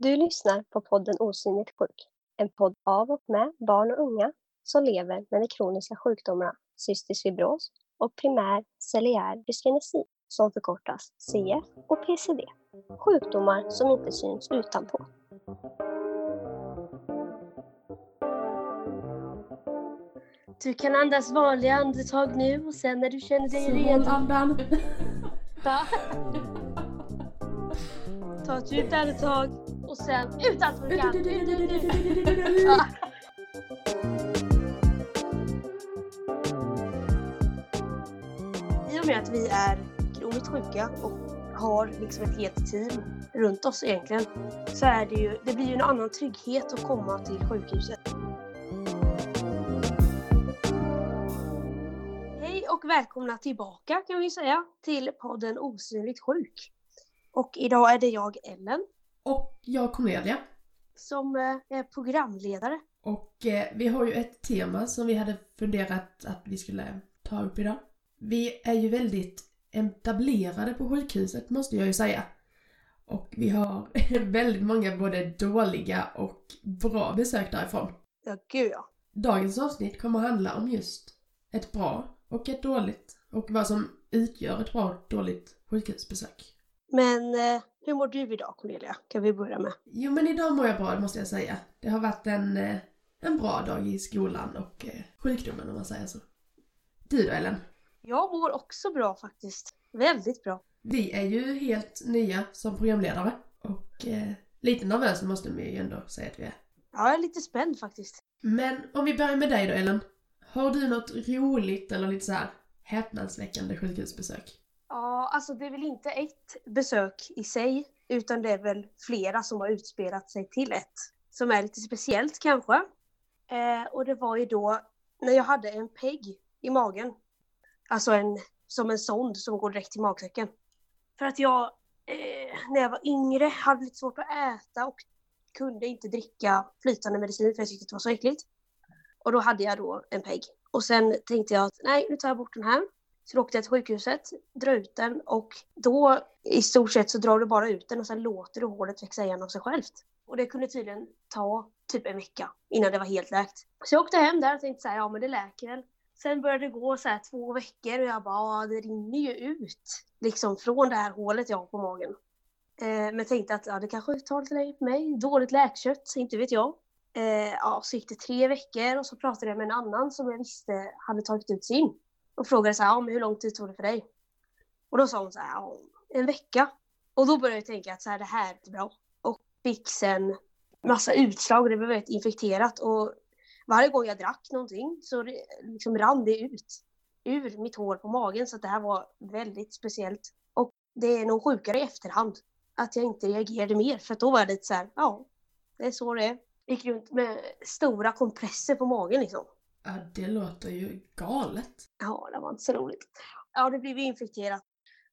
Du lyssnar på podden Osynligt sjuk. En podd av och med barn och unga som lever med de kroniska sjukdomarna cystisk fibros och primär celiär dyskinesi som förkortas CF och PCD. Sjukdomar som inte syns utanpå. Du kan andas vanliga andetag nu och sen när du känner dig redo. andan. Ta ett djupt andetag och sen ut allt vad du kan. Ja. I och med att vi är kroniskt sjuka och har liksom ett helt team runt oss egentligen så är det ju, det blir ju en annan trygghet att komma till sjukhuset. Hej och välkomna tillbaka kan vi säga till podden Osynligt sjuk. Och idag är det jag Ellen Och jag Cornelia. som eh, är programledare. Och eh, vi har ju ett tema som vi hade funderat att vi skulle ta upp idag. Vi är ju väldigt etablerade på sjukhuset måste jag ju säga. Och vi har väldigt många både dåliga och bra besök därifrån. Ja, gud ja. Dagens avsnitt kommer att handla om just ett bra och ett dåligt och vad som utgör ett bra och dåligt sjukhusbesök. Men eh, hur mår du idag Cornelia? Kan vi börja med. Jo men idag mår jag bra, måste jag säga. Det har varit en, eh, en bra dag i skolan och eh, sjukdomen om man säger så. Du då Ellen? Jag mår också bra faktiskt. Väldigt bra. Vi är ju helt nya som programledare och eh, lite nervösa måste vi ju ändå säga att vi är. Ja, jag är lite spänd faktiskt. Men om vi börjar med dig då Ellen. Har du något roligt eller lite så här häpnadsväckande sjukhusbesök? Ja, alltså det är väl inte ett besök i sig, utan det är väl flera som har utspelat sig till ett. Som är lite speciellt kanske. Eh, och det var ju då när jag hade en PEG i magen. Alltså en, som en sond som går direkt till magsäcken. För att jag, eh, när jag var yngre, hade lite svårt att äta och kunde inte dricka flytande medicin för jag tyckte det var så äckligt. Och då hade jag då en PEG. Och sen tänkte jag att nej, nu tar jag bort den här. Så då åkte jag till sjukhuset, drar ut den och då i stort sett så drar du bara ut den och sen låter du hålet växa igen av sig självt. Och det kunde tydligen ta typ en vecka innan det var helt läkt. Så jag åkte hem där och tänkte så här, ja men det läker väl. Sen började det gå så här två veckor och jag bara, ah, det rinner ju ut liksom från det här hålet jag har på magen. Eh, men tänkte att ja, det kanske tar lite längre på mig. Dåligt läkkött, inte vet jag. Eh, ja, så gick det tre veckor och så pratade jag med en annan som jag visste hade tagit ut sin. Och frågade så här, ja, men hur lång tid tog det för dig? Och då sa hon så här, ja, en vecka. Och då började jag tänka att så här, det här är inte bra. Och fick sen massa utslag och det blev väldigt infekterat. Och varje gång jag drack någonting så det, liksom rann det ut ur mitt hår på magen. Så att det här var väldigt speciellt. Och det är nog sjukare i efterhand att jag inte reagerade mer. För att då var jag lite så här, ja, det är så det är. Gick runt med stora kompresser på magen liksom. Ja, det låter ju galet. Ja, det var inte så roligt. Ja, det blev infekterat.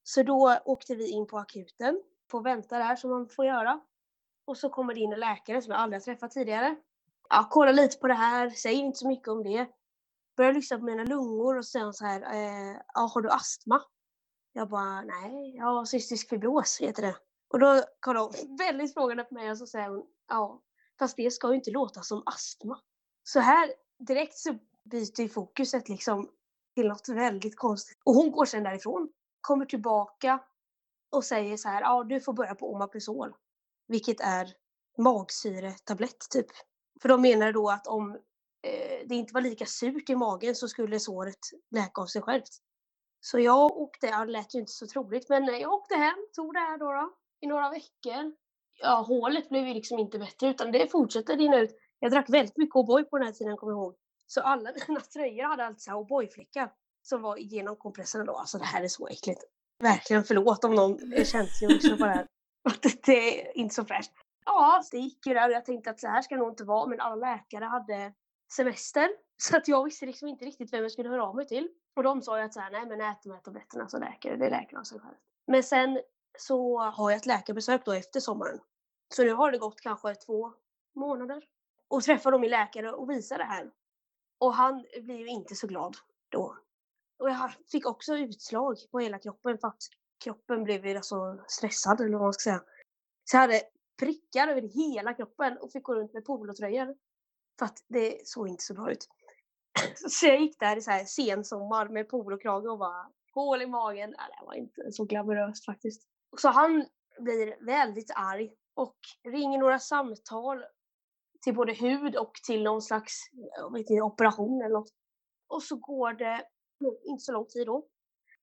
Så då åkte vi in på akuten. Får vänta där som man får göra. Och så kommer det in en läkare som jag aldrig har träffat tidigare. Ja, kolla lite på det här, säger inte så mycket om det. Börjar lyssna på mina lungor och säger så här, eh, ja, har du astma? Jag bara, nej, jag har cystisk fibros heter det. Och då kollar hon väldigt frågande på mig och så säger hon, ja, fast det ska ju inte låta som astma. Så här direkt så byter ju fokuset liksom till något väldigt konstigt. Och hon går sen därifrån, kommer tillbaka och säger så här, ja du får börja på Omaprazol, Vilket är magsyretablett typ. För de menar då att om eh, det inte var lika surt i magen så skulle såret läka av sig självt. Så jag åkte, ja, det lät ju inte så troligt, men jag åkte hem, tog det här då, då i några veckor. Ja, hålet blev ju liksom inte bättre utan det fortsatte rinna ut. Jag drack väldigt mycket O'boy på den här tiden, kommer jag ihåg. Så alla mina tröjor hade alltid O'boy-fläckar som var genom kompressen då. Alltså det här är så äckligt. Verkligen förlåt om någon är känslig och lyssnar på det här. Det är inte så fräscht. Ja, det gick ju där och jag tänkte att så här ska det nog inte vara. Men alla läkare hade semester. Så att jag visste liksom inte riktigt vem jag skulle höra av mig till. Och de sa ju att så här, nej men ät de här tabletterna så läker det. Det läker av sig själv. Men sen så har jag ett läkarbesök då efter sommaren. Så nu har det gått kanske två månader. Och träffar då min läkare och visar det här. Och han blir ju inte så glad då. Och jag fick också utslag på hela kroppen för att kroppen blev ju alltså stressad eller vad man ska säga. Så jag hade prickar över hela kroppen och fick gå runt med polotröjor. För att det såg inte så bra ut. Så jag gick där i så här sensommar med polokrage och bara hål i magen. Nej, det var inte så glamoröst faktiskt. Så han blir väldigt arg och ringer några samtal till både hud och till någon slags jag vet inte, operation eller något. Och så går det inte så lång tid då.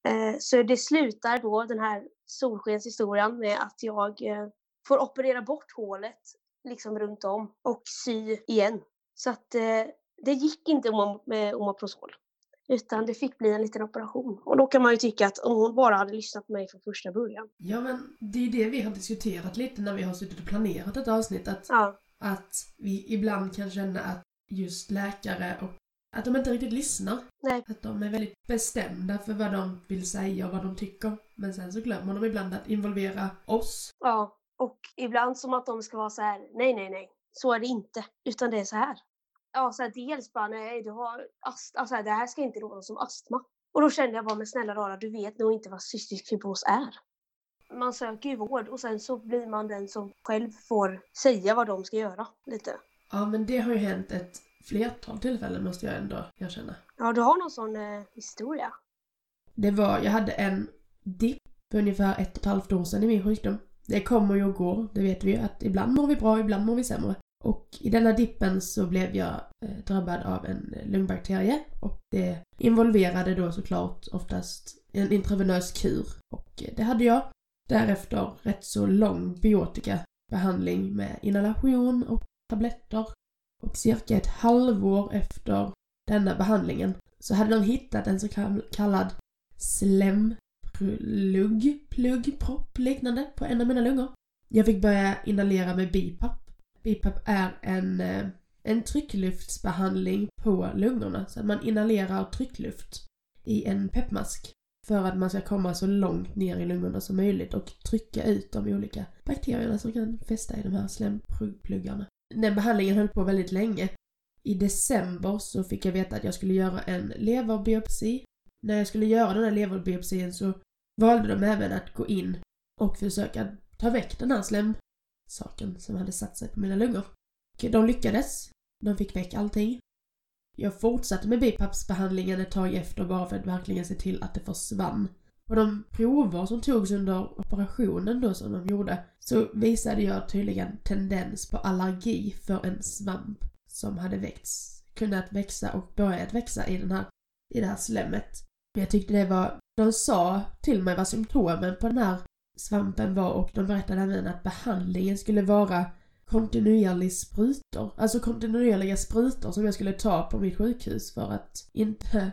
Eh, så det slutar då den här solskenshistorien med att jag eh, får operera bort hålet liksom runt om och sy igen. Så att eh, det gick inte med Omeprazol. Utan det fick bli en liten operation. Och då kan man ju tycka att om hon bara hade lyssnat på mig från första början. Ja men det är det vi har diskuterat lite när vi har suttit och planerat ett avsnitt. Att, Ja, att vi ibland kan känna att just läkare och att de inte riktigt lyssnar. nej, Att de är väldigt bestämda för vad de vill säga och vad de tycker. Men sen så glömmer de ibland att involvera oss. ja. Och ibland som att de ska vara så här, nej, nej, nej. Så är det inte. Utan det är så här. Ja, så här, dels bara, nej, du har ast alltså, det här ska inte råda som astma. Och då kände jag bara, men snälla rara, du vet nog inte vad cystisk fibros är. Man söker ju vård och sen så blir man den som själv får säga vad de ska göra, lite. Ja men det har ju hänt ett flertal tillfällen måste jag ändå erkänna. Ja, du har någon sån eh, historia? Det var, jag hade en dipp för ungefär ett och ett halvt år sedan i min sjukdom. Det kommer ju och går, det vet vi ju att ibland mår vi bra, ibland mår vi sämre. Och i denna dippen så blev jag eh, drabbad av en lungbakterie och det involverade då såklart oftast en intravenös kur. Och eh, det hade jag. Därefter rätt så lång biotikabehandling med inhalation och tabletter. Och cirka ett halvår efter denna behandlingen så hade de hittat en så kallad slemplugg, plugg, propp liknande på en av mina lungor. Jag fick börja inhalera med BiPAP. BiPAP är en, eh, en trycklyftsbehandling på lungorna. Så att man inhalerar tryckluft i en peppmask för att man ska komma så långt ner i lungorna som möjligt och trycka ut de olika bakterierna som kan fästa i de här slempluggarna. Den behandlingen höll på väldigt länge. I december så fick jag veta att jag skulle göra en leverbiopsi. När jag skulle göra den här leverbiopsin så valde de även att gå in och försöka ta väck den här slemsaken som hade satt sig på mina lungor. Och de lyckades. De fick väck allting. Jag fortsatte med bipapsbehandlingen ett tag efter bara för att verkligen se till att det försvann. På de prover som togs under operationen då som de gjorde så visade jag tydligen tendens på allergi för en svamp som hade växt, kunnat växa och börjat växa i, den här, i det här slemmet. Men jag tyckte det var, de sa till mig vad symptomen på den här svampen var och de berättade även att behandlingen skulle vara kontinuerlig sprutor. Alltså kontinuerliga sprutor som jag skulle ta på mitt sjukhus för att inte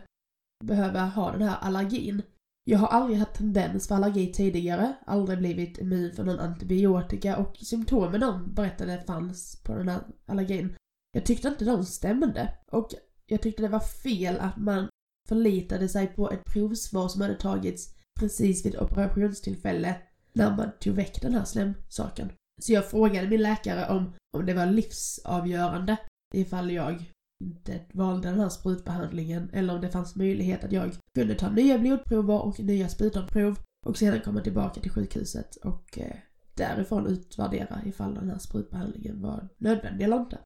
behöva ha den här allergin. Jag har aldrig haft tendens för allergi tidigare, aldrig blivit immun för någon antibiotika och symptomen de berättade fanns på den här allergin. Jag tyckte inte de stämde och jag tyckte det var fel att man förlitade sig på ett provsvar som hade tagits precis vid operationstillfället när man tog väck den här slemsaken. Så jag frågade min läkare om, om det var livsavgörande ifall jag inte valde den här sprutbehandlingen eller om det fanns möjlighet att jag kunde ta nya blodprover och nya sputomprov och sedan komma tillbaka till sjukhuset och eh, därifrån utvärdera ifall den här sprutbehandlingen var nödvändig eller inte.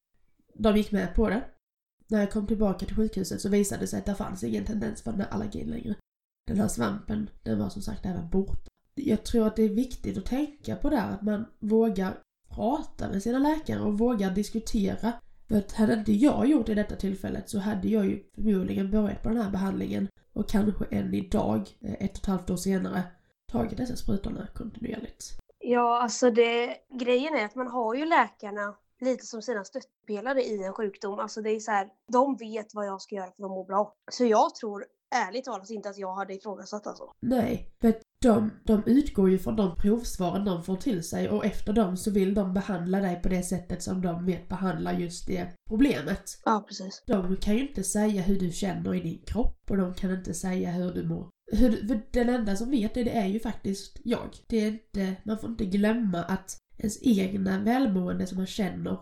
De gick med på det. När jag kom tillbaka till sjukhuset så visade det sig att det fanns ingen tendens för den här allergin längre. Den här svampen, den var som sagt även borta. Jag tror att det är viktigt att tänka på det här, att man vågar prata med sina läkare och vågar diskutera. För att hade inte jag gjort det i detta tillfället så hade jag ju förmodligen börjat på den här behandlingen och kanske än idag, eh, ett och ett halvt år senare, tagit dessa sprutorna kontinuerligt. Ja, alltså det, grejen är att man har ju läkarna lite som sina stöttpelare i en sjukdom. Alltså det är så här, de vet vad jag ska göra för att må bra. Så jag tror ärligt talat inte att jag hade ifrågasatt alltså. Nej, för de, de utgår ju från de provsvaren de får till sig och efter dem så vill de behandla dig på det sättet som de vet behandla just det problemet. Ja, precis. De kan ju inte säga hur du känner i din kropp och de kan inte säga hur du mår. Hur, för den enda som vet det, det är ju faktiskt jag. Det är inte, man får inte glömma att ens egna välmående som man känner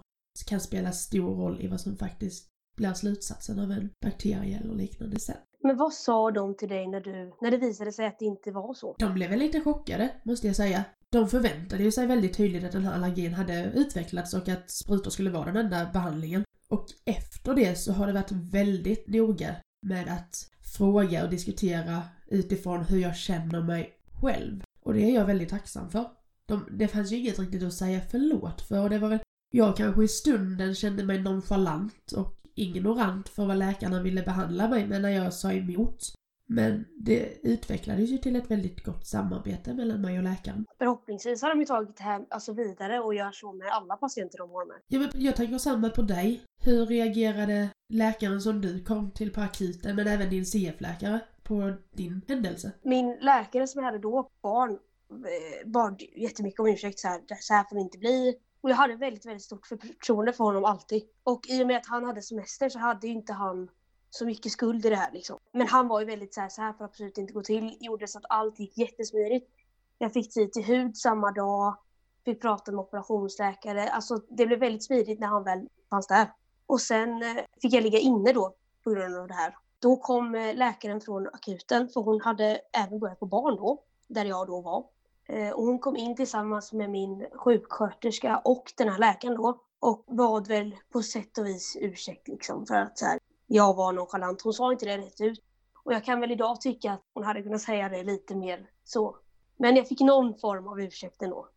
kan spela stor roll i vad som faktiskt blir slutsatsen av en bakterie eller liknande sen. Men vad sa de till dig när, du, när det visade sig att det inte var så? De blev väl lite chockade, måste jag säga. de förväntade ju sig väldigt tydligt att den här allergin hade utvecklats och att sprutor skulle vara den enda behandlingen. Och efter det så har det varit väldigt noga med att fråga och diskutera utifrån hur jag känner mig själv. Och det är jag väldigt tacksam för. De, det fanns ju inget riktigt att säga förlåt för och det var väl jag kanske i stunden kände mig nonchalant och ignorant för vad läkarna ville behandla mig med när jag sa emot. Men det utvecklades ju till ett väldigt gott samarbete mellan mig och läkaren. Förhoppningsvis har de ju tagit det här alltså vidare och gör så med alla patienter de har med. Ja, men jag tänker samma på dig. Hur reagerade läkaren som du kom till på akuten, men även din CF-läkare, på din händelse? Min läkare som jag hade då, barn, eh, bad jättemycket om ursäkt så här, så här får det inte bli. Och jag hade väldigt, väldigt stort förtroende för honom alltid. Och i och med att han hade semester så hade ju inte han så mycket skuld i det här liksom. Men han var ju väldigt så här, så här får absolut inte gå till. Gjorde så att allt gick jättesmidigt. Jag fick tid till hud samma dag. Fick prata med operationsläkare. Alltså det blev väldigt smidigt när han väl fanns där. Och sen eh, fick jag ligga inne då på grund av det här. Då kom eh, läkaren från akuten för hon hade även börjat på barn då. Där jag då var. Eh, och hon kom in tillsammans med min sjuksköterska och den här läkaren då. Och bad väl på sätt och vis ursäkt liksom för att så här, jag var nonchalant. Hon sa inte det rätt ut. Och jag kan väl idag tycka att hon hade kunnat säga det lite mer så. Men jag fick någon form av ursäkt ändå.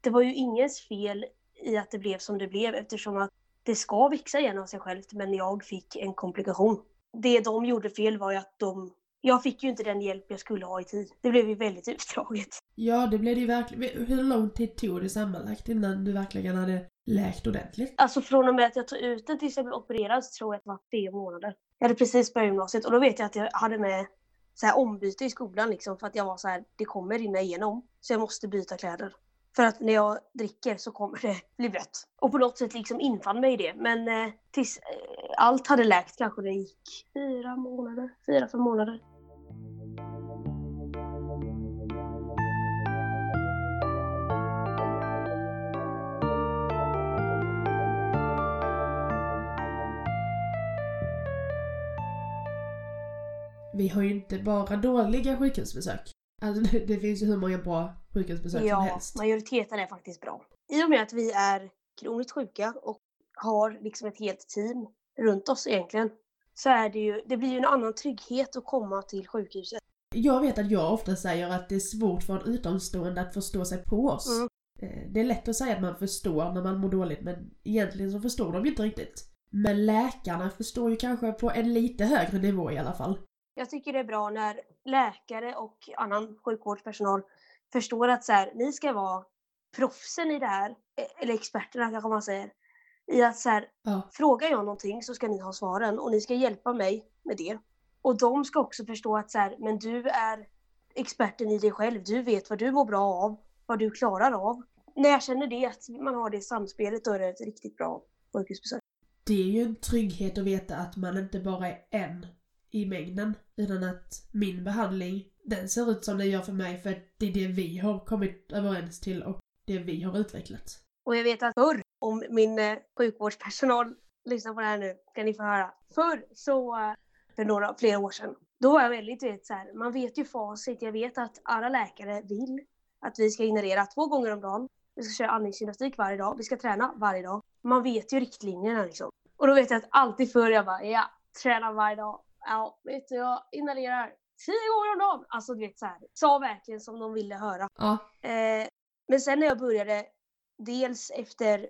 Det var ju ingens fel i att det blev som det blev eftersom att det ska växa igen av sig självt men jag fick en komplikation. Det de gjorde fel var ju att de jag fick ju inte den hjälp jag skulle ha i tid. Det blev ju väldigt utdraget. Ja, det blev det ju verkligen. Hur lång tid tog det sammanlagt innan du verkligen hade läkt ordentligt? Alltså från och med att jag tog ut den tills jag blev opererad så tror jag att det var tre månader. Jag hade precis börjat gymnasiet och då vet jag att jag hade med så här ombyte i skolan liksom för att jag var så här, det kommer rinna igenom. Så jag måste byta kläder. För att när jag dricker så kommer det bli blött. Och på något sätt liksom infann mig det. Men eh, tills eh, allt hade läkt kanske det gick fyra månader, fyra, fem månader. Vi har ju inte bara dåliga sjukhusbesök. Alltså det, det finns ju hur många bra sjukhusbesök som Ja, helst. majoriteten är faktiskt bra. I och med att vi är kroniskt sjuka och har liksom ett helt team runt oss egentligen så är det ju, det blir ju en annan trygghet att komma till sjukhuset. Jag vet att jag ofta säger att det är svårt för en utomstående att förstå sig på oss. Mm. Eh, Det är lätt att säga att man förstår när man mår dåligt men egentligen så förstår de ju inte riktigt. Men läkarna förstår ju kanske på en lite högre nivå i alla fall. Jag tycker det är bra när läkare och annan sjukvårdspersonal förstår att så här, ni ska vara proffsen i det här, eh, eller experterna kanske man säger. I att så här, Ja. frågar jag någonting så ska ni ha svaren och ni ska hjälpa mig med det. Och de ska också förstå att så här, men du är experten i dig själv. Du vet vad du mår bra av, vad du klarar av. När jag känner det, att man har det samspelet, då är det ett riktigt bra sjukhusbesök. Det är ju en trygghet att veta att man inte bara är en i mängden. Utan att min behandling, den ser ut som den gör för mig för det är det vi har kommit överens till och det vi har utvecklat. Och jag vet att förr, om min eh, sjukvårdspersonal lyssnar på det här nu, kan ni få höra. Förr så, eh, för några, flera år sedan, då var jag väldigt, vet så här, man vet ju facit. Jag vet att alla läkare vill att vi ska inhalera två gånger om dagen. Vi ska köra andningsgymnastik varje dag. Vi ska träna varje dag. Man vet ju riktlinjerna liksom. Och då vet jag att alltid förr jag bara, ja, träna varje dag. Ja, vet du, jag inhalerar tio gånger om dagen. Alltså du vet så här, sa verkligen som de ville höra. Ja, Eh, men sen när jag började, dels efter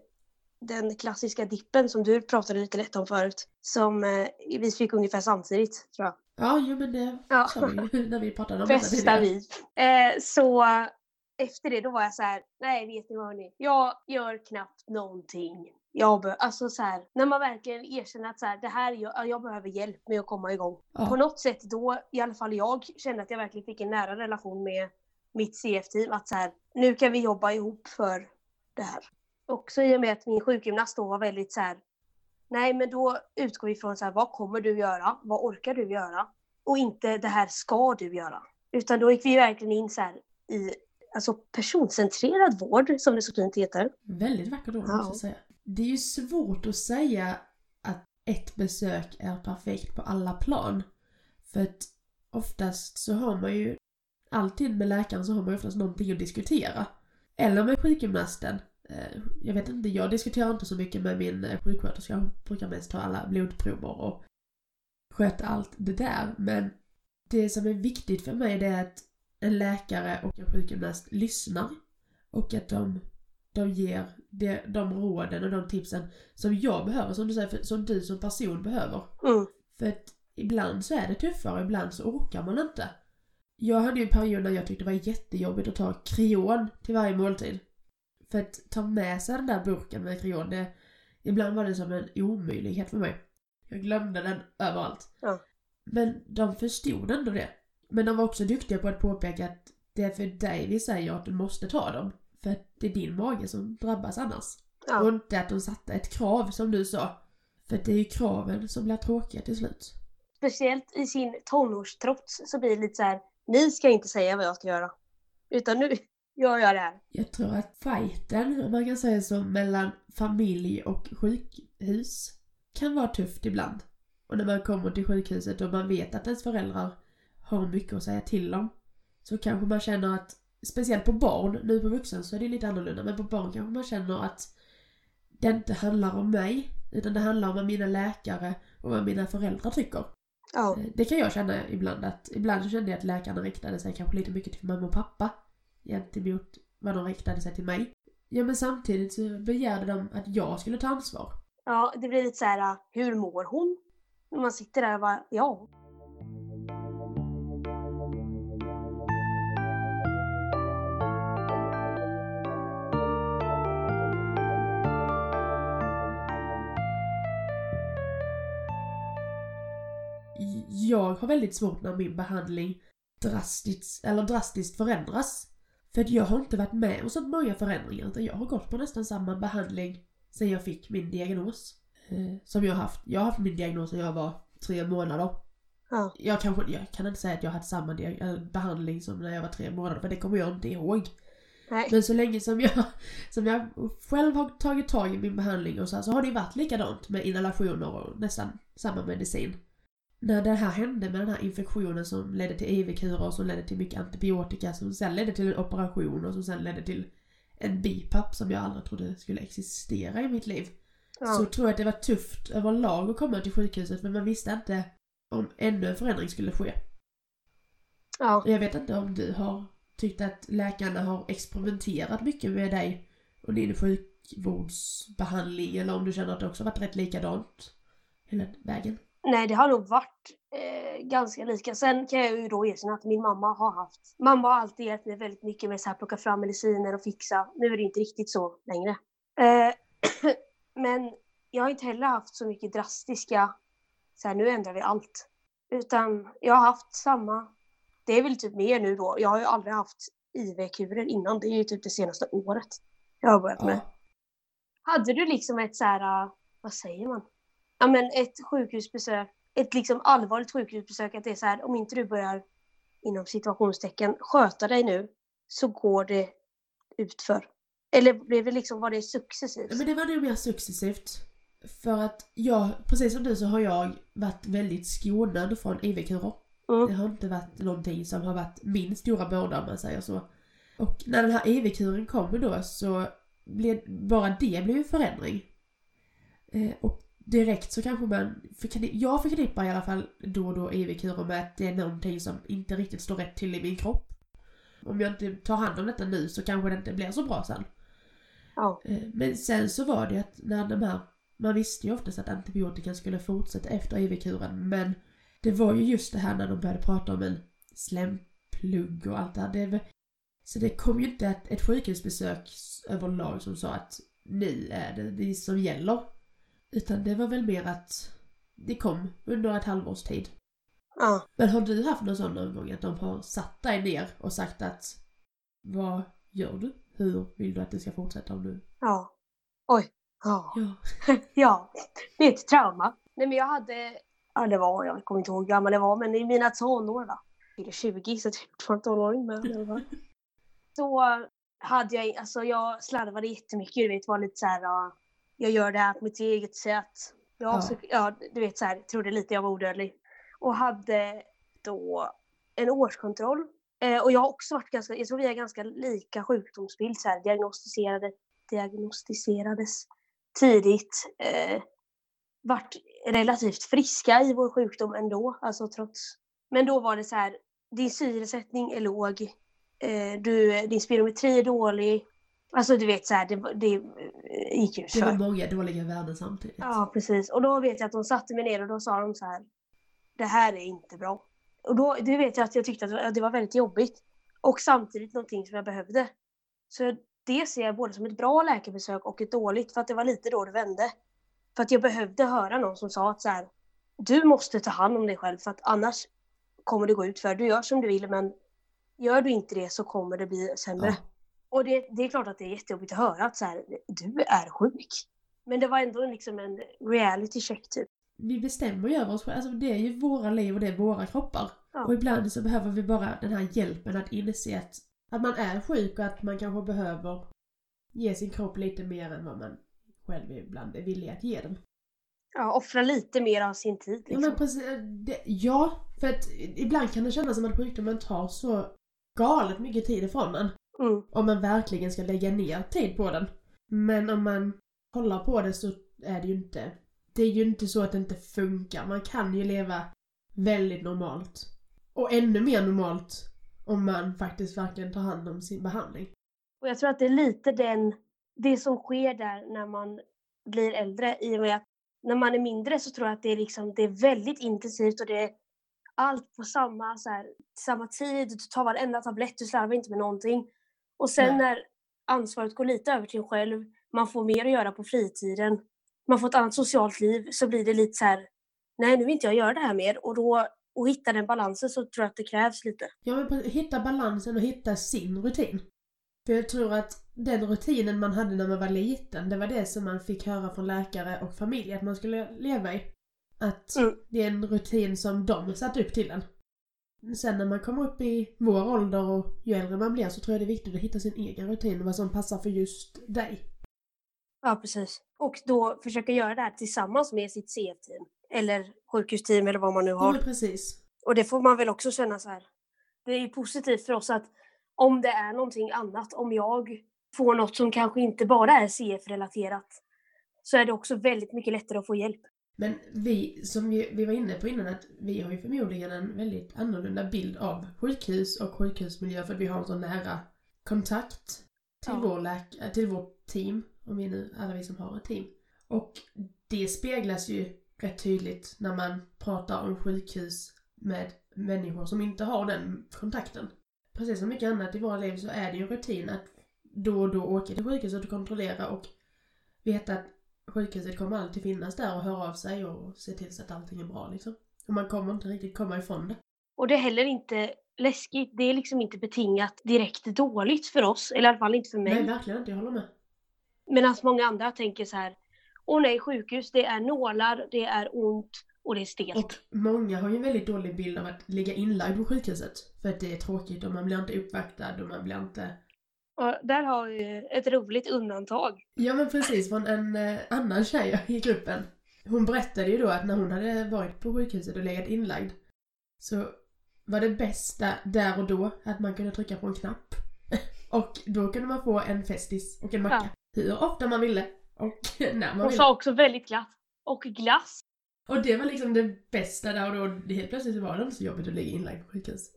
den klassiska dippen som du pratade lite lätt om förut, som eh, vi fick ungefär samtidigt tror jag. ja jo men det Ja. sa vi ju när vi pratade om Bästa vi. Eh, så efter det då var jag så här, nej vet ni vad hörni, jag gör knappt någonting. Jag be- alltså så här, när man verkligen erkänner att så här, det här, jag, jag behöver hjälp med att komma igång. På Ja, något sätt då, i alla fall jag, kände att jag verkligen fick en nära relation med mitt CF-team. Att så här, nu kan vi jobba ihop för det här. Också i och med att min sjukgymnast då var väldigt så här, nej men då utgår vi från så här, vad kommer du göra? Vad orkar du göra? Och inte det här ska du göra. Utan då gick vi verkligen in så här i alltså personcentrerad vård, som det så fint heter. väldigt vackert ord Ja. måste säga. Det är ju svårt att säga att ett besök är perfekt på alla plan. För att oftast så har man ju, alltid med läkaren så har man ju oftast någonting att diskutera. Eller med sjukgymnasten. Eh, Jag vet inte, jag diskuterar inte så mycket med min eh, sjuksköterska. Hon brukar mest ta alla blodprover och sköta allt det där. Men det som är viktigt för mig det är att en läkare och en sjukgymnast lyssnar. Och att de, de ger det, de råden och de tipsen som jag behöver, som du säger, för- som du som person behöver. Mm. För att ibland så är det tuffare, ibland så orkar man inte. Jag hade ju en period när jag tyckte det var jättejobbigt att ta kreon till varje måltid. För att ta med sig den där burken med kreon, det, ibland var det som en omöjlighet för mig. Jag glömde den överallt. Ja. Men de förstod ändå det. Men de var också duktiga på att påpeka att det är för dig vi säger att du måste ta dem. För att det är din mage som drabbas annars. Och Ja. inte att de satte ett krav som du sa. För det är ju kraven som blir tråkiga till slut. Speciellt i sin tonårstrots så blir det lite så här, ni ska inte säga vad jag ska göra. Utan nu gör jag det här. Jag tror att fighten, om man kan säga så, mellan familj och sjukhus kan vara tufft ibland. Och när man kommer till sjukhuset och man vet att ens föräldrar har mycket att säga till om. Så kanske man känner att, speciellt på barn, nu på vuxen så är det lite annorlunda, men på barn kanske man känner att det inte handlar om mig, utan det handlar om vad mina läkare och vad mina föräldrar tycker. Ja. Eh, Det kan jag känna ibland att, ibland så kände jag att läkarna riktade sig kanske lite mycket till mamma och pappa gentemot vad de riktade sig till mig. Ja men samtidigt så begärde de att jag skulle ta ansvar. ja, det blir lite så här, hur mår hon? När man sitter där och bara, ja. Jag har väldigt svårt när min behandling drastiskt, eller drastiskt förändras. För jag har inte varit med om så många förändringar utan jag har gått på nästan samma behandling sen jag fick min diagnos. Eh, som jag har haft. Jag har haft min diagnos när jag var tre månader. Ja. Jag, kanske, jag kan inte säga att jag haft samma eller behandling som när jag var tre månader för det kommer jag inte ihåg. Nej. Men så länge som jag, som jag själv har tagit tag i min behandling och så, här, så har det ju varit likadant med inhalationer och nästan samma medicin. När det här hände med den här infektionen som ledde till IV-kurer som ledde till mycket antibiotika som sen ledde till en operation och som sen ledde till en BiPAP som jag aldrig trodde skulle existera i mitt liv. Ja. Så tror jag att det var tufft överlag att komma till sjukhuset för man visste inte om ännu en förändring skulle ske. ja. Jag vet inte om du har tyckt att läkarna har experimenterat mycket med dig och din sjukvårdsbehandling eller om du känner att det också varit rätt likadant hela vägen. Nej, det har nog varit eh, ganska lika. Sen kan jag ju då erkänna att min mamma har haft... Mamma har alltid hjälpt mig väldigt mycket med att plocka fram mediciner och fixa. Nu är det inte riktigt så längre. Eh, men jag har inte heller haft så mycket drastiska... Så här, nu ändrar vi allt. Utan jag har haft samma... Det är väl typ mer nu då. Jag har ju aldrig haft IV-kurer innan. Det är ju typ det senaste året jag har börjat med. Ja. Hade du liksom ett så här, äh, vad säger man? Ja men ett sjukhusbesök, ett liksom allvarligt sjukhusbesök, att det är så här, om inte du börjar inom situationstecken sköta dig nu så går det utför. Eller blev det liksom, var det successivt? Men det var nog mer successivt. För att jag, precis som du så har jag varit väldigt skonad från IV-kurer. Det Mm. har inte varit någonting som har varit min stora börda om man säger så. Och när den här IV-kuren kommer då så blev bara det blev en förändring. Eh, och direkt så kanske man, förkni- jag förknippar i alla fall då och då IV-kurer med att det är någonting som inte riktigt står rätt till i min kropp. Om jag inte tar hand om detta nu så kanske det inte blir så bra sen. Ja. Eh, Men sen så var det att när de här, man visste ju oftast att antibiotikan skulle fortsätta efter IV-kuren men det var ju just det här när de började prata om en slemplugg och allt det här. Det, så det kom ju inte ett, ett sjukhusbesök överlag som sa att nu är det det som gäller. Utan det var väl mer att det kom under ett halvårs tid. Ja. Men har du haft någon sån någon gång att de har satt dig ner och sagt att vad gör du? Hur vill du att det ska fortsätta om du... Ja. Oj. Ja. Ja. ja. Det är ett trauma. Nej men jag hade, ja det var, jag kommer inte ihåg hur gammal det var, men i mina tonår då. Jag är 20 så jag är fortfarande tonåring men. Så hade jag, alltså jag slarvade jättemycket, du vet, var lite så här, jag gör det här på mitt eget sätt. Jag, Ja. så, ja, du vet så här, trodde lite jag var odödlig. Och hade då en årskontroll Eh, och jag har också varit ganska, jag tror vi är ganska lika sjukdomsbild så här, diagnostiserade, diagnostiserades tidigt. Eh, vart relativt friska i vår sjukdom ändå, alltså trots. Men då var det så här, din syresättning är låg, eh, du, din spirometri är dålig. Alltså du vet så här, det, det eh, gick ju Det var för. många dåliga värden samtidigt. Ja precis, och då vet jag att de satte mig ner och då sa de så här, det här är inte bra. Och då det vet jag att jag tyckte att det var- det var väldigt jobbigt. Och samtidigt någonting som jag behövde. Så det ser jag både som ett bra läkarbesök och ett dåligt för att det var lite då det vände. För att jag behövde höra någon som sa att så här, du måste ta hand om dig själv för att annars kommer det gå ut för Du gör som du vill men gör du inte det så kommer det bli sämre. Ja. Och det, det är klart att det är jättejobbigt att höra att så här, du är sjuk. Men det var ändå liksom en reality check typ. Vi bestämmer ju över oss själva. Alltså det är ju våra liv och det är våra kroppar. Ja. Och ibland så behöver vi bara den här hjälpen att inse att, att man är sjuk och att man kanske behöver ge sin kropp lite mer än vad man själv ibland är villig att ge den. Ja, offra lite mer av sin tid. Ja Liksom. men precis, det, ja, för att ibland kan det kännas som att sjukdomen tar så galet mycket tid ifrån en. Mm. Om man verkligen ska lägga ner tid på den. Men om man kollar på det så är det ju inte, det är ju inte så att det inte funkar. Man kan ju leva väldigt normalt. Och ännu mer normalt om man faktiskt verkligen tar hand om sin behandling. Och jag tror att det är lite den, det som sker där när man blir äldre i och med att när man är mindre så tror jag att det är, liksom, det är väldigt intensivt och det är allt på samma, så här, samma tid, du tar varenda tablett, du slarvar inte med någonting. Och sen Nej. när ansvaret går lite över till en själv, man får mer att göra på fritiden, man får ett annat socialt liv, så blir det lite så här, nej nu vill inte jag göra det här mer. Och då, och hitta den balansen så tror jag att det krävs lite. Ja men hitta balansen och hitta sin rutin. För jag tror att den rutinen man hade när man var liten, det var det som man fick höra från läkare och familj att man skulle leva i. Att Mm. det är en rutin som de satt upp till en. Sen när man kommer upp i vår ålder och ju äldre man blir så tror jag det är viktigt att hitta sin egen rutin och vad som passar för just dig. Ja, precis. Och då försöka göra det här tillsammans med sitt CF-team. Eller sjukhusteam eller vad man nu Ja har. men precis. Och det får man väl också känna så här. Det är ju positivt för oss att om det är någonting annat, om jag får något som kanske inte bara är CF-relaterat, så är det också väldigt mycket lättare att få hjälp. Men vi, som vi, vi var inne på innan, att vi har ju förmodligen en väldigt annorlunda bild av sjukhus och sjukhusmiljö för att vi har en så nära kontakt till, Ja. vår läk- äh, till vårt team, om vi nu, alla vi som har ett team. Och det speglas ju rätt tydligt när man pratar om sjukhus med människor som inte har den kontakten. Precis som mycket annat i våra liv så är det ju en rutin att då och då åka till sjukhuset och kontrollera och veta att sjukhuset kommer alltid finnas där och höra av sig och se till så att allting är bra liksom. Och man kommer inte riktigt komma ifrån det. Och det är heller inte läskigt. Det är liksom inte betingat direkt dåligt för oss, eller i alla fall inte för mig. Nej, verkligen inte. Jag håller med. Medan många andra tänker så här, åh nej, sjukhus, det är nålar, det är ont och det är stelt. Och många har ju en väldigt dålig bild av att ligga inlagd på sjukhuset. För att det är tråkigt och man blir inte uppvaktad och man blir inte... Och där har vi ett roligt undantag. Ja men precis, från en eh, annan tjej i gruppen. Hon berättade ju då att när hon hade varit på sjukhuset och legat inlagd så var det bästa där och då att man kunde trycka på en knapp. och då kunde man få en Festis och en macka. Hur ofta man ville och när man Hon ville. sa också väldigt glatt. Och glass. Och det var liksom det bästa där och då. Helt plötsligt var det inte så jobbigt att ligga inlagd på sjukhus.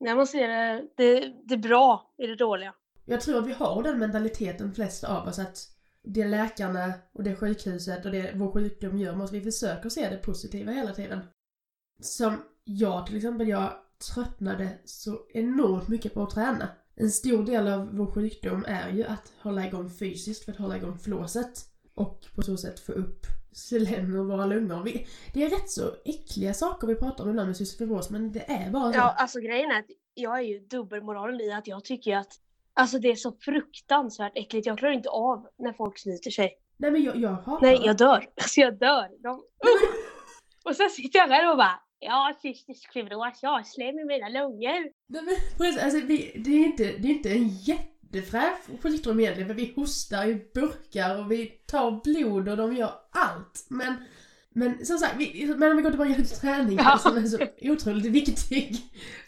När man ser det, det, det är bra i det dåliga. Jag tror att vi har den mentaliteten flesta av oss att det läkarna och det sjukhuset och det vår sjukdom gör måste vi försöka se det positiva hela tiden. Som jag till exempel, jag tröttnade så enormt mycket på att träna. En stor del av vår sjukdom är ju att hålla igång fysiskt för att hålla igång flåset. Och på så sätt få upp slem och våra lungor. Vi, det är rätt så äckliga saker vi pratar om ibland med cystisk men det är bara så. Ja, alltså grejen är att jag är ju dubbelmoralen i att jag tycker att Alltså det är så fruktansvärt äckligt. Jag klarar inte av när folk sliter sig. Nej men jag, jag hatar Nej, jag dör. Alltså jag dör. De! Och sen sitter jag här och bara Ja, cystisk fibros, jag har slem i mina lungor. Nej men precis, alltså vi, det, är inte, det är inte en jättefräsch sjukdom egentligen för vi hostar i burkar och vi tar blod och de gör allt. Men, men som sagt, vi, men om vi går tillbaka till träningen Ja. som är så otroligt viktig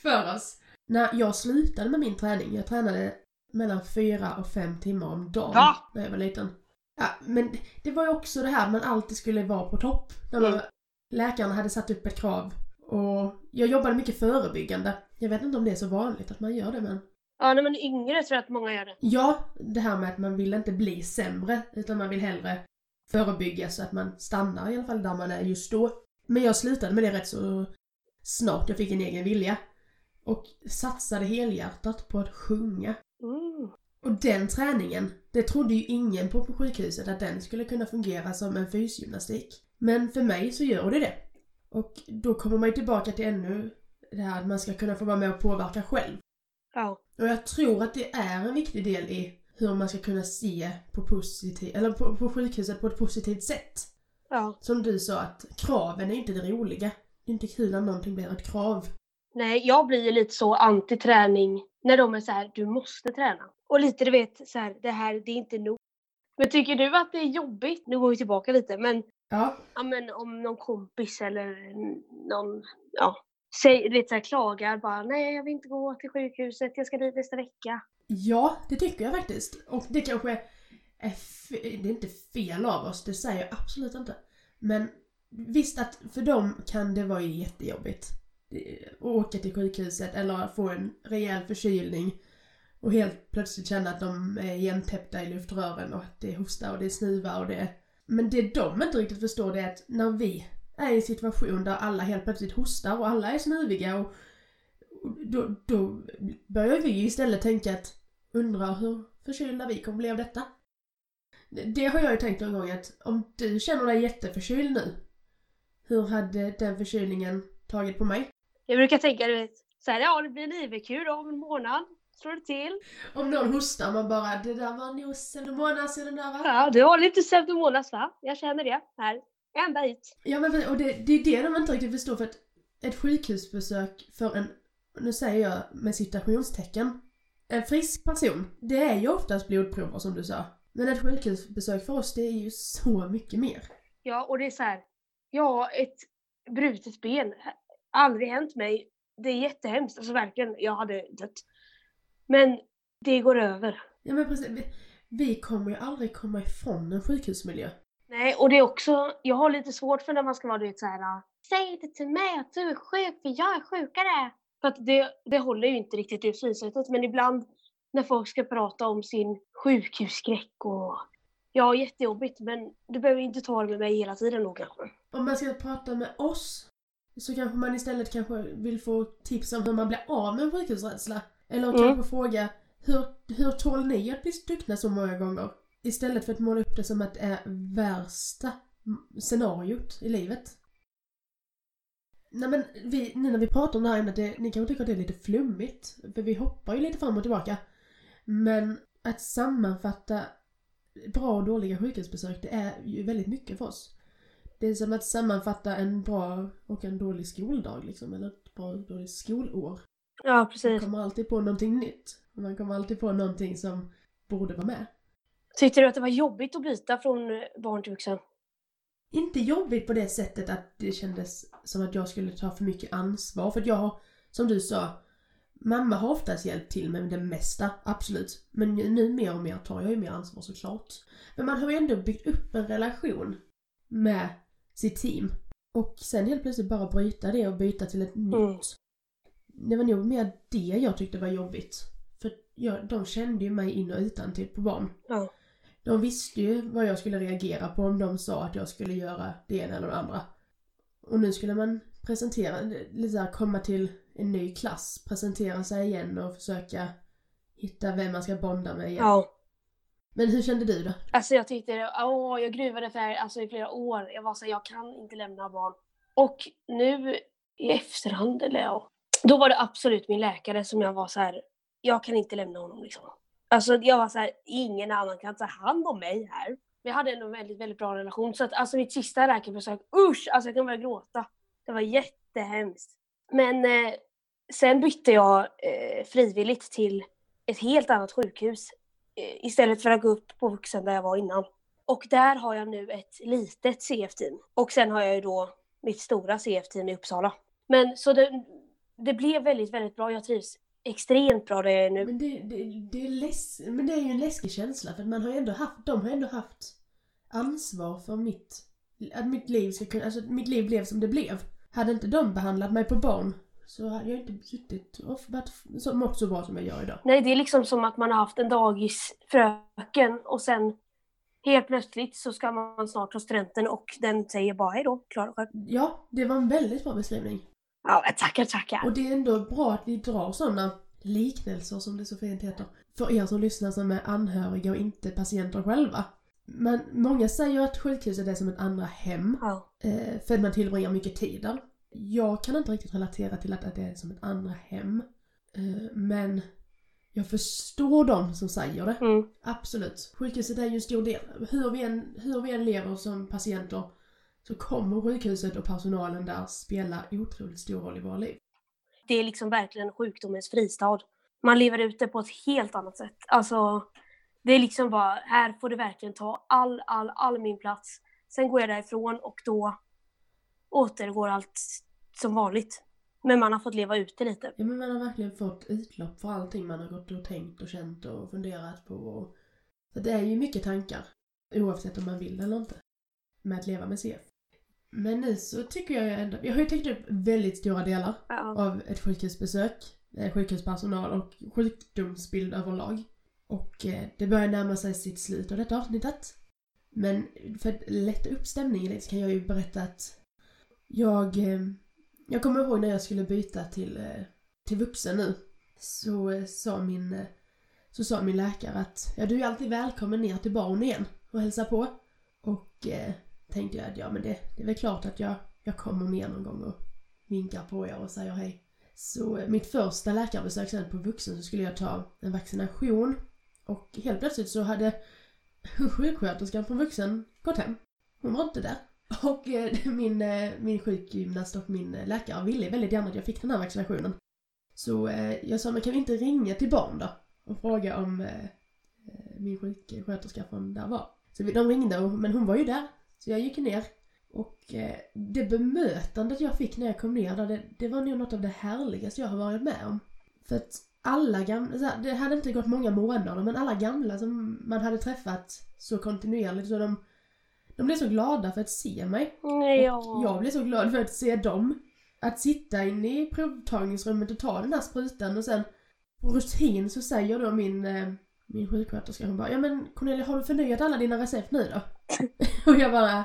för oss. när jag slutade med min träning, jag tränade mellan fyra och fem timmar om dagen Va? när jag var liten. Ja, men det var ju också det här man alltid skulle vara på topp. När man, Mm. Läkarna hade satt upp ett krav och jag jobbade mycket förebyggande. Jag vet inte om det är så vanligt att man gör det men Ja, när man är yngre tror jag att många gör det. Ja, det här med att man vill inte bli sämre utan man vill hellre förebygga så att man stannar i alla fall där man är just då. Men jag slutade med det rätt så snart jag fick en egen vilja. Och satsade helhjärtat på att sjunga. Mm. Och den träningen, det trodde ju ingen på på sjukhuset att den skulle kunna fungera som en fysgymnastik. Men för mig så gör det det. Och då kommer man ju tillbaka till ännu det här att man ska kunna få vara med och påverka själv. Ja. Och jag tror att det är en viktig del i hur man ska kunna se på positiv, eller på, på sjukhuset på ett positivt sätt. Ja. Som du sa att kraven är inte det roliga. Det är inte kul när någonting blir ett krav. Nej, jag blir ju lite så anti-träning när de är så här, du måste träna. Och lite du vet, så här, det här, det är inte nog. Men tycker du att det är jobbigt, nu går vi tillbaka lite, men, Ja, ja, men om någon kompis eller någon, ja, säg, lite så här, klagar bara, nej jag vill inte gå till sjukhuset, jag ska dit nästa vecka. ja, det tycker jag faktiskt. Och det kanske är, det är inte fel av oss, det säger jag absolut inte. Men visst att för dem kan det vara jättejobbigt. Eh, åka till sjukhuset eller få en rejäl förkylning och helt plötsligt känna att de är igentäppta i luftrören och att det är hosta och det är snuva och det. Men det de inte riktigt förstår det är att när vi är i en situation där alla helt plötsligt hostar och alla är snuviga och då, då börjar vi istället tänka att undra hur förkylda vi kommer bli av detta. Det har jag ju tänkt någon gång att om du känner dig jätteförkyld nu, hur hade den förkylningen tagit på mig? Jag brukar tänka, du vet, så här, ja det blir en IV-kur då om en månad. Slår det till. Om någon hostar man bara det där var nog pseudomonas sedan där va? Ja, du har lite pseudomonas va? Jag känner det. Här. Ända hit. Ja men och det, det är det de inte riktigt förstår för att ett sjukhusbesök för en, nu säger jag med citationstecken, en frisk person, det är ju oftast blodprover som du sa. Men ett sjukhusbesök för oss det är ju så mycket mer. Ja, och det är så här. Ja, ett brutet ben. Aldrig hänt mig. Det är jättehemskt. Alltså verkligen, jag hade dött. Men det går över. Ja men precis, vi, vi kommer ju aldrig komma ifrån en sjukhusmiljö. Nej, och det är också, jag har lite svårt för när man ska vara du vet så här. Säg inte till mig att du är sjuk, för jag är sjukare. För att det, det håller ju inte riktigt i synsättet, men ibland när folk ska prata om sin sjukhusskräck och ja, jättejobbigt, men du behöver inte ta det med mig hela tiden nog kanske. Om man ska prata med oss så kanske man istället kanske vill få tips om hur man blir av med en sjukhusrädsla. Eller Mm. kanske fråga hur, hur tål ni att bli stuckna så många gånger? Istället för att måla upp det som att det är värsta scenariot i livet. Nej men vi, nu när vi pratar om det här ämnet, det, ni kanske tycker att det är lite flummigt. För vi hoppar ju lite fram och tillbaka. Men att sammanfatta bra och dåliga sjukhusbesök, det är ju väldigt mycket för oss. Det är som att sammanfatta en bra och en dålig skoldag liksom, eller ett bra och dåligt skolår. Ja, Man precis. kommer alltid på någonting nytt. Man kommer alltid på någonting som borde vara med. Tyckte du att det var jobbigt att byta från barn till vuxen? Inte jobbigt på det sättet att det kändes som att jag skulle ta för mycket ansvar. För att jag har, som du sa, mamma har oftast hjälpt till med det mesta, absolut. Men nu mer och mer tar jag ju mer ansvar såklart. Men man har ju ändå byggt upp en relation med sitt team. Och sen helt plötsligt bara bryta det och byta till ett nytt. Mm. Det var nog mer det jag tyckte var jobbigt. För jag, de kände ju mig in och utan till på barn. Ja. De visste ju vad jag skulle reagera på om de sa att jag skulle göra det ena eller det andra. Och nu skulle man presentera, lite såhär komma till en ny klass, presentera sig igen och försöka hitta vem man ska bonda med igen. Ja. Men hur kände du då? Alltså jag tyckte, åh, jag gruvade för det här alltså, i flera år. Jag var så här, jag kan inte lämna barn. Och nu i efterhand, eller ja. Då var det absolut min läkare som jag var så här, jag kan inte lämna honom liksom. Alltså jag var så här, ingen annan kan ta hand om mig här. Vi hade ändå en väldigt, väldigt bra relation. Så att alltså mitt sista läkarbesök, usch! Alltså jag kan börja gråta. Det var jättehemskt. Men eh, sen bytte jag eh, frivilligt till ett helt annat sjukhus Eh, istället för att gå upp på vuxen där jag var innan. Och där har jag nu ett litet CF-team. Och sen har jag ju då mitt stora CF-team i Uppsala. Men så det, det blev väldigt, väldigt bra. Jag trivs extremt bra där jag är nu. Men det, det, det, är läs, men det är ju en läskig känsla för man har ju ändå haft, de har ändå haft ansvar för mitt, att mitt liv ska kunna, alltså att mitt liv blev som det blev. Hade inte de behandlat mig på barn så hade jag inte suttit och varit, så, mått så bra som jag gör idag. Nej, det är liksom som att man har haft en dagisfröken och sen helt plötsligt så ska man snart ta studenten och den säger bara hej då, klar själv. Ja, det var en väldigt bra beskrivning. Ja, tackar, tackar. Och det är ändå bra att vi drar sådana liknelser som det så fint heter. För er som lyssnar som är anhöriga och inte patienter själva. Men många säger att sjukhuset är som ett andra hem. Ja. Eh, för att man tillbringar mycket tid där. Jag kan inte riktigt relatera till att det är som ett andra hem. Eh, men jag förstår dem som säger det. Mm. Absolut. Sjukhuset är ju en stor del. Hur vi än, hur vi än lever som patienter så kommer sjukhuset och personalen där spela otroligt stor roll i våra liv. Det är liksom verkligen sjukdomens fristad. Man lever ut det på ett helt annat sätt. Alltså, det är liksom bara, här får det verkligen ta all, all, all min plats. Sen går jag därifrån och då återgår allt som vanligt. Men man har fått leva ut det lite. Ja men man har verkligen fått utlopp för allting man har gått och tänkt och känt och funderat på. Och... För det är ju mycket tankar. Oavsett om man vill eller inte. Med att leva med CF. Men nu så tycker jag ändå, jag har ju täckt upp väldigt stora delar Ja. av ett sjukhusbesök, eh, sjukhuspersonal och sjukdomsbild överlag. Och eh, det börjar närma sig sitt slut av detta avsnittet. Men för att lätta upp stämningen lite så kan jag ju berätta att jag, eh, jag kommer ihåg när jag skulle byta till, eh, till vuxen nu. Så eh, sa min, så sa min läkare att ja, du är alltid välkommen ner till barn igen och hälsa på. Och eh, tänkte jag att ja men det, det är väl klart att jag, jag kommer ner någon gång och vinkar på er och säger hej. Så mitt första läkarbesök sen på vuxen så skulle jag ta en vaccination. Och helt plötsligt så hade sjuksköterskan på vuxen gått hem. Hon var inte där. Och eh, min, eh, min sjukgymnast och min eh, läkare ville väldigt gärna att jag fick den här vaccinationen. Så eh, jag sa, men kan vi inte ringa till barn då? Och fråga om eh, eh, min sjuksköterska från där var. Så vi, de ringde, och, men hon var ju där. Så jag gick ner. Och det bemötandet jag fick när jag kom ner där, det, det var nog något av det härligaste jag har varit med om. För att alla gamla, det hade inte gått många månader, men alla gamla som man hade träffat så kontinuerligt, så de, de blev så glada för att se mig. Ja. Jag blev så glad för att se dem. Att sitta inne i provtagningsrummet och ta den här sprutan och sen på rutin så säger då min, eh, min sjuksköterska, hon bara Ja men Cornelia har du förnyat alla dina recept nu då? och jag bara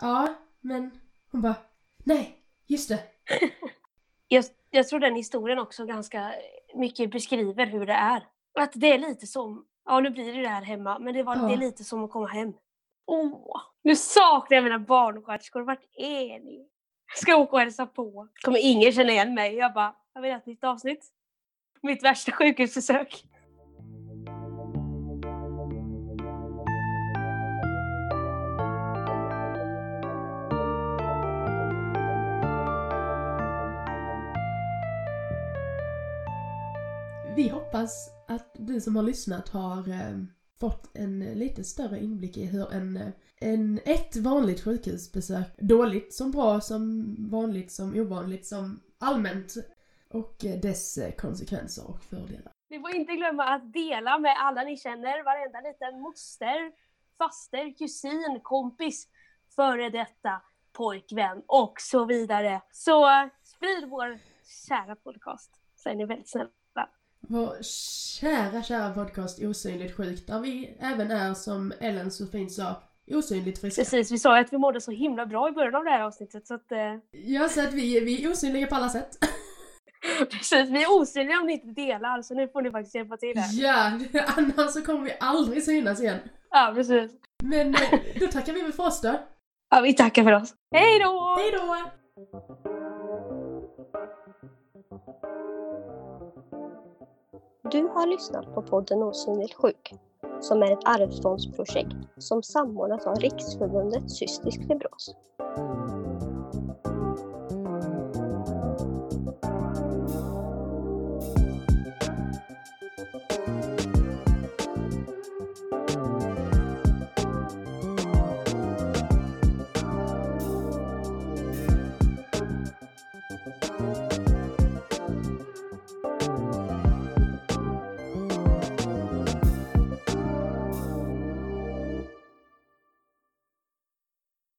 Ja, men hon bara Nej, just det. Jag, jag tror den historien också ganska mycket beskriver hur det är. Att det är lite som, ja nu blir det det här hemma, men det, var, Ja. det är lite som att komma hem. Åh, nu saknar jag mina barnsköterskor, vart är ni? Jag ska åka och hälsa på. Kommer ingen känna igen mig? Jag bara, jag vill ha ett nytt avsnitt. Mitt värsta sjukhusbesök. Vi hoppas att du som har lyssnat har eh, fått en eh, lite större inblick i hur en, eh, en, ett vanligt sjukhusbesök, dåligt som bra, som vanligt som ovanligt, som allmänt och eh, dess konsekvenser och fördelar. Ni får inte glömma att dela med alla ni känner, varenda liten moster, faster, kusin, kompis, före detta pojkvän och så vidare. Så sprid vår kära podcast, så är ni väldigt snälla. Vår kära, kära podcast Osynligt sjukt, där vi även är som Ellen så fint sa, osynligt friska. Precis, vi sa ju att vi mådde så himla bra i början av det här avsnittet så att eh, Ja, så att vi, vi är osynliga på alla sätt. precis, vi är osynliga om ni inte delar så nu får ni faktiskt hjälpa till här. Ja, annars så kommer vi aldrig synas igen. Ja, precis. Men eh, då tackar vi väl för oss då. Ja, vi tackar för oss. Hej då! Hej då! Du har lyssnat på podden Osynligt sjuk, som är ett arvsfondsprojekt som samordnas av Riksförbundet Cystisk fibros.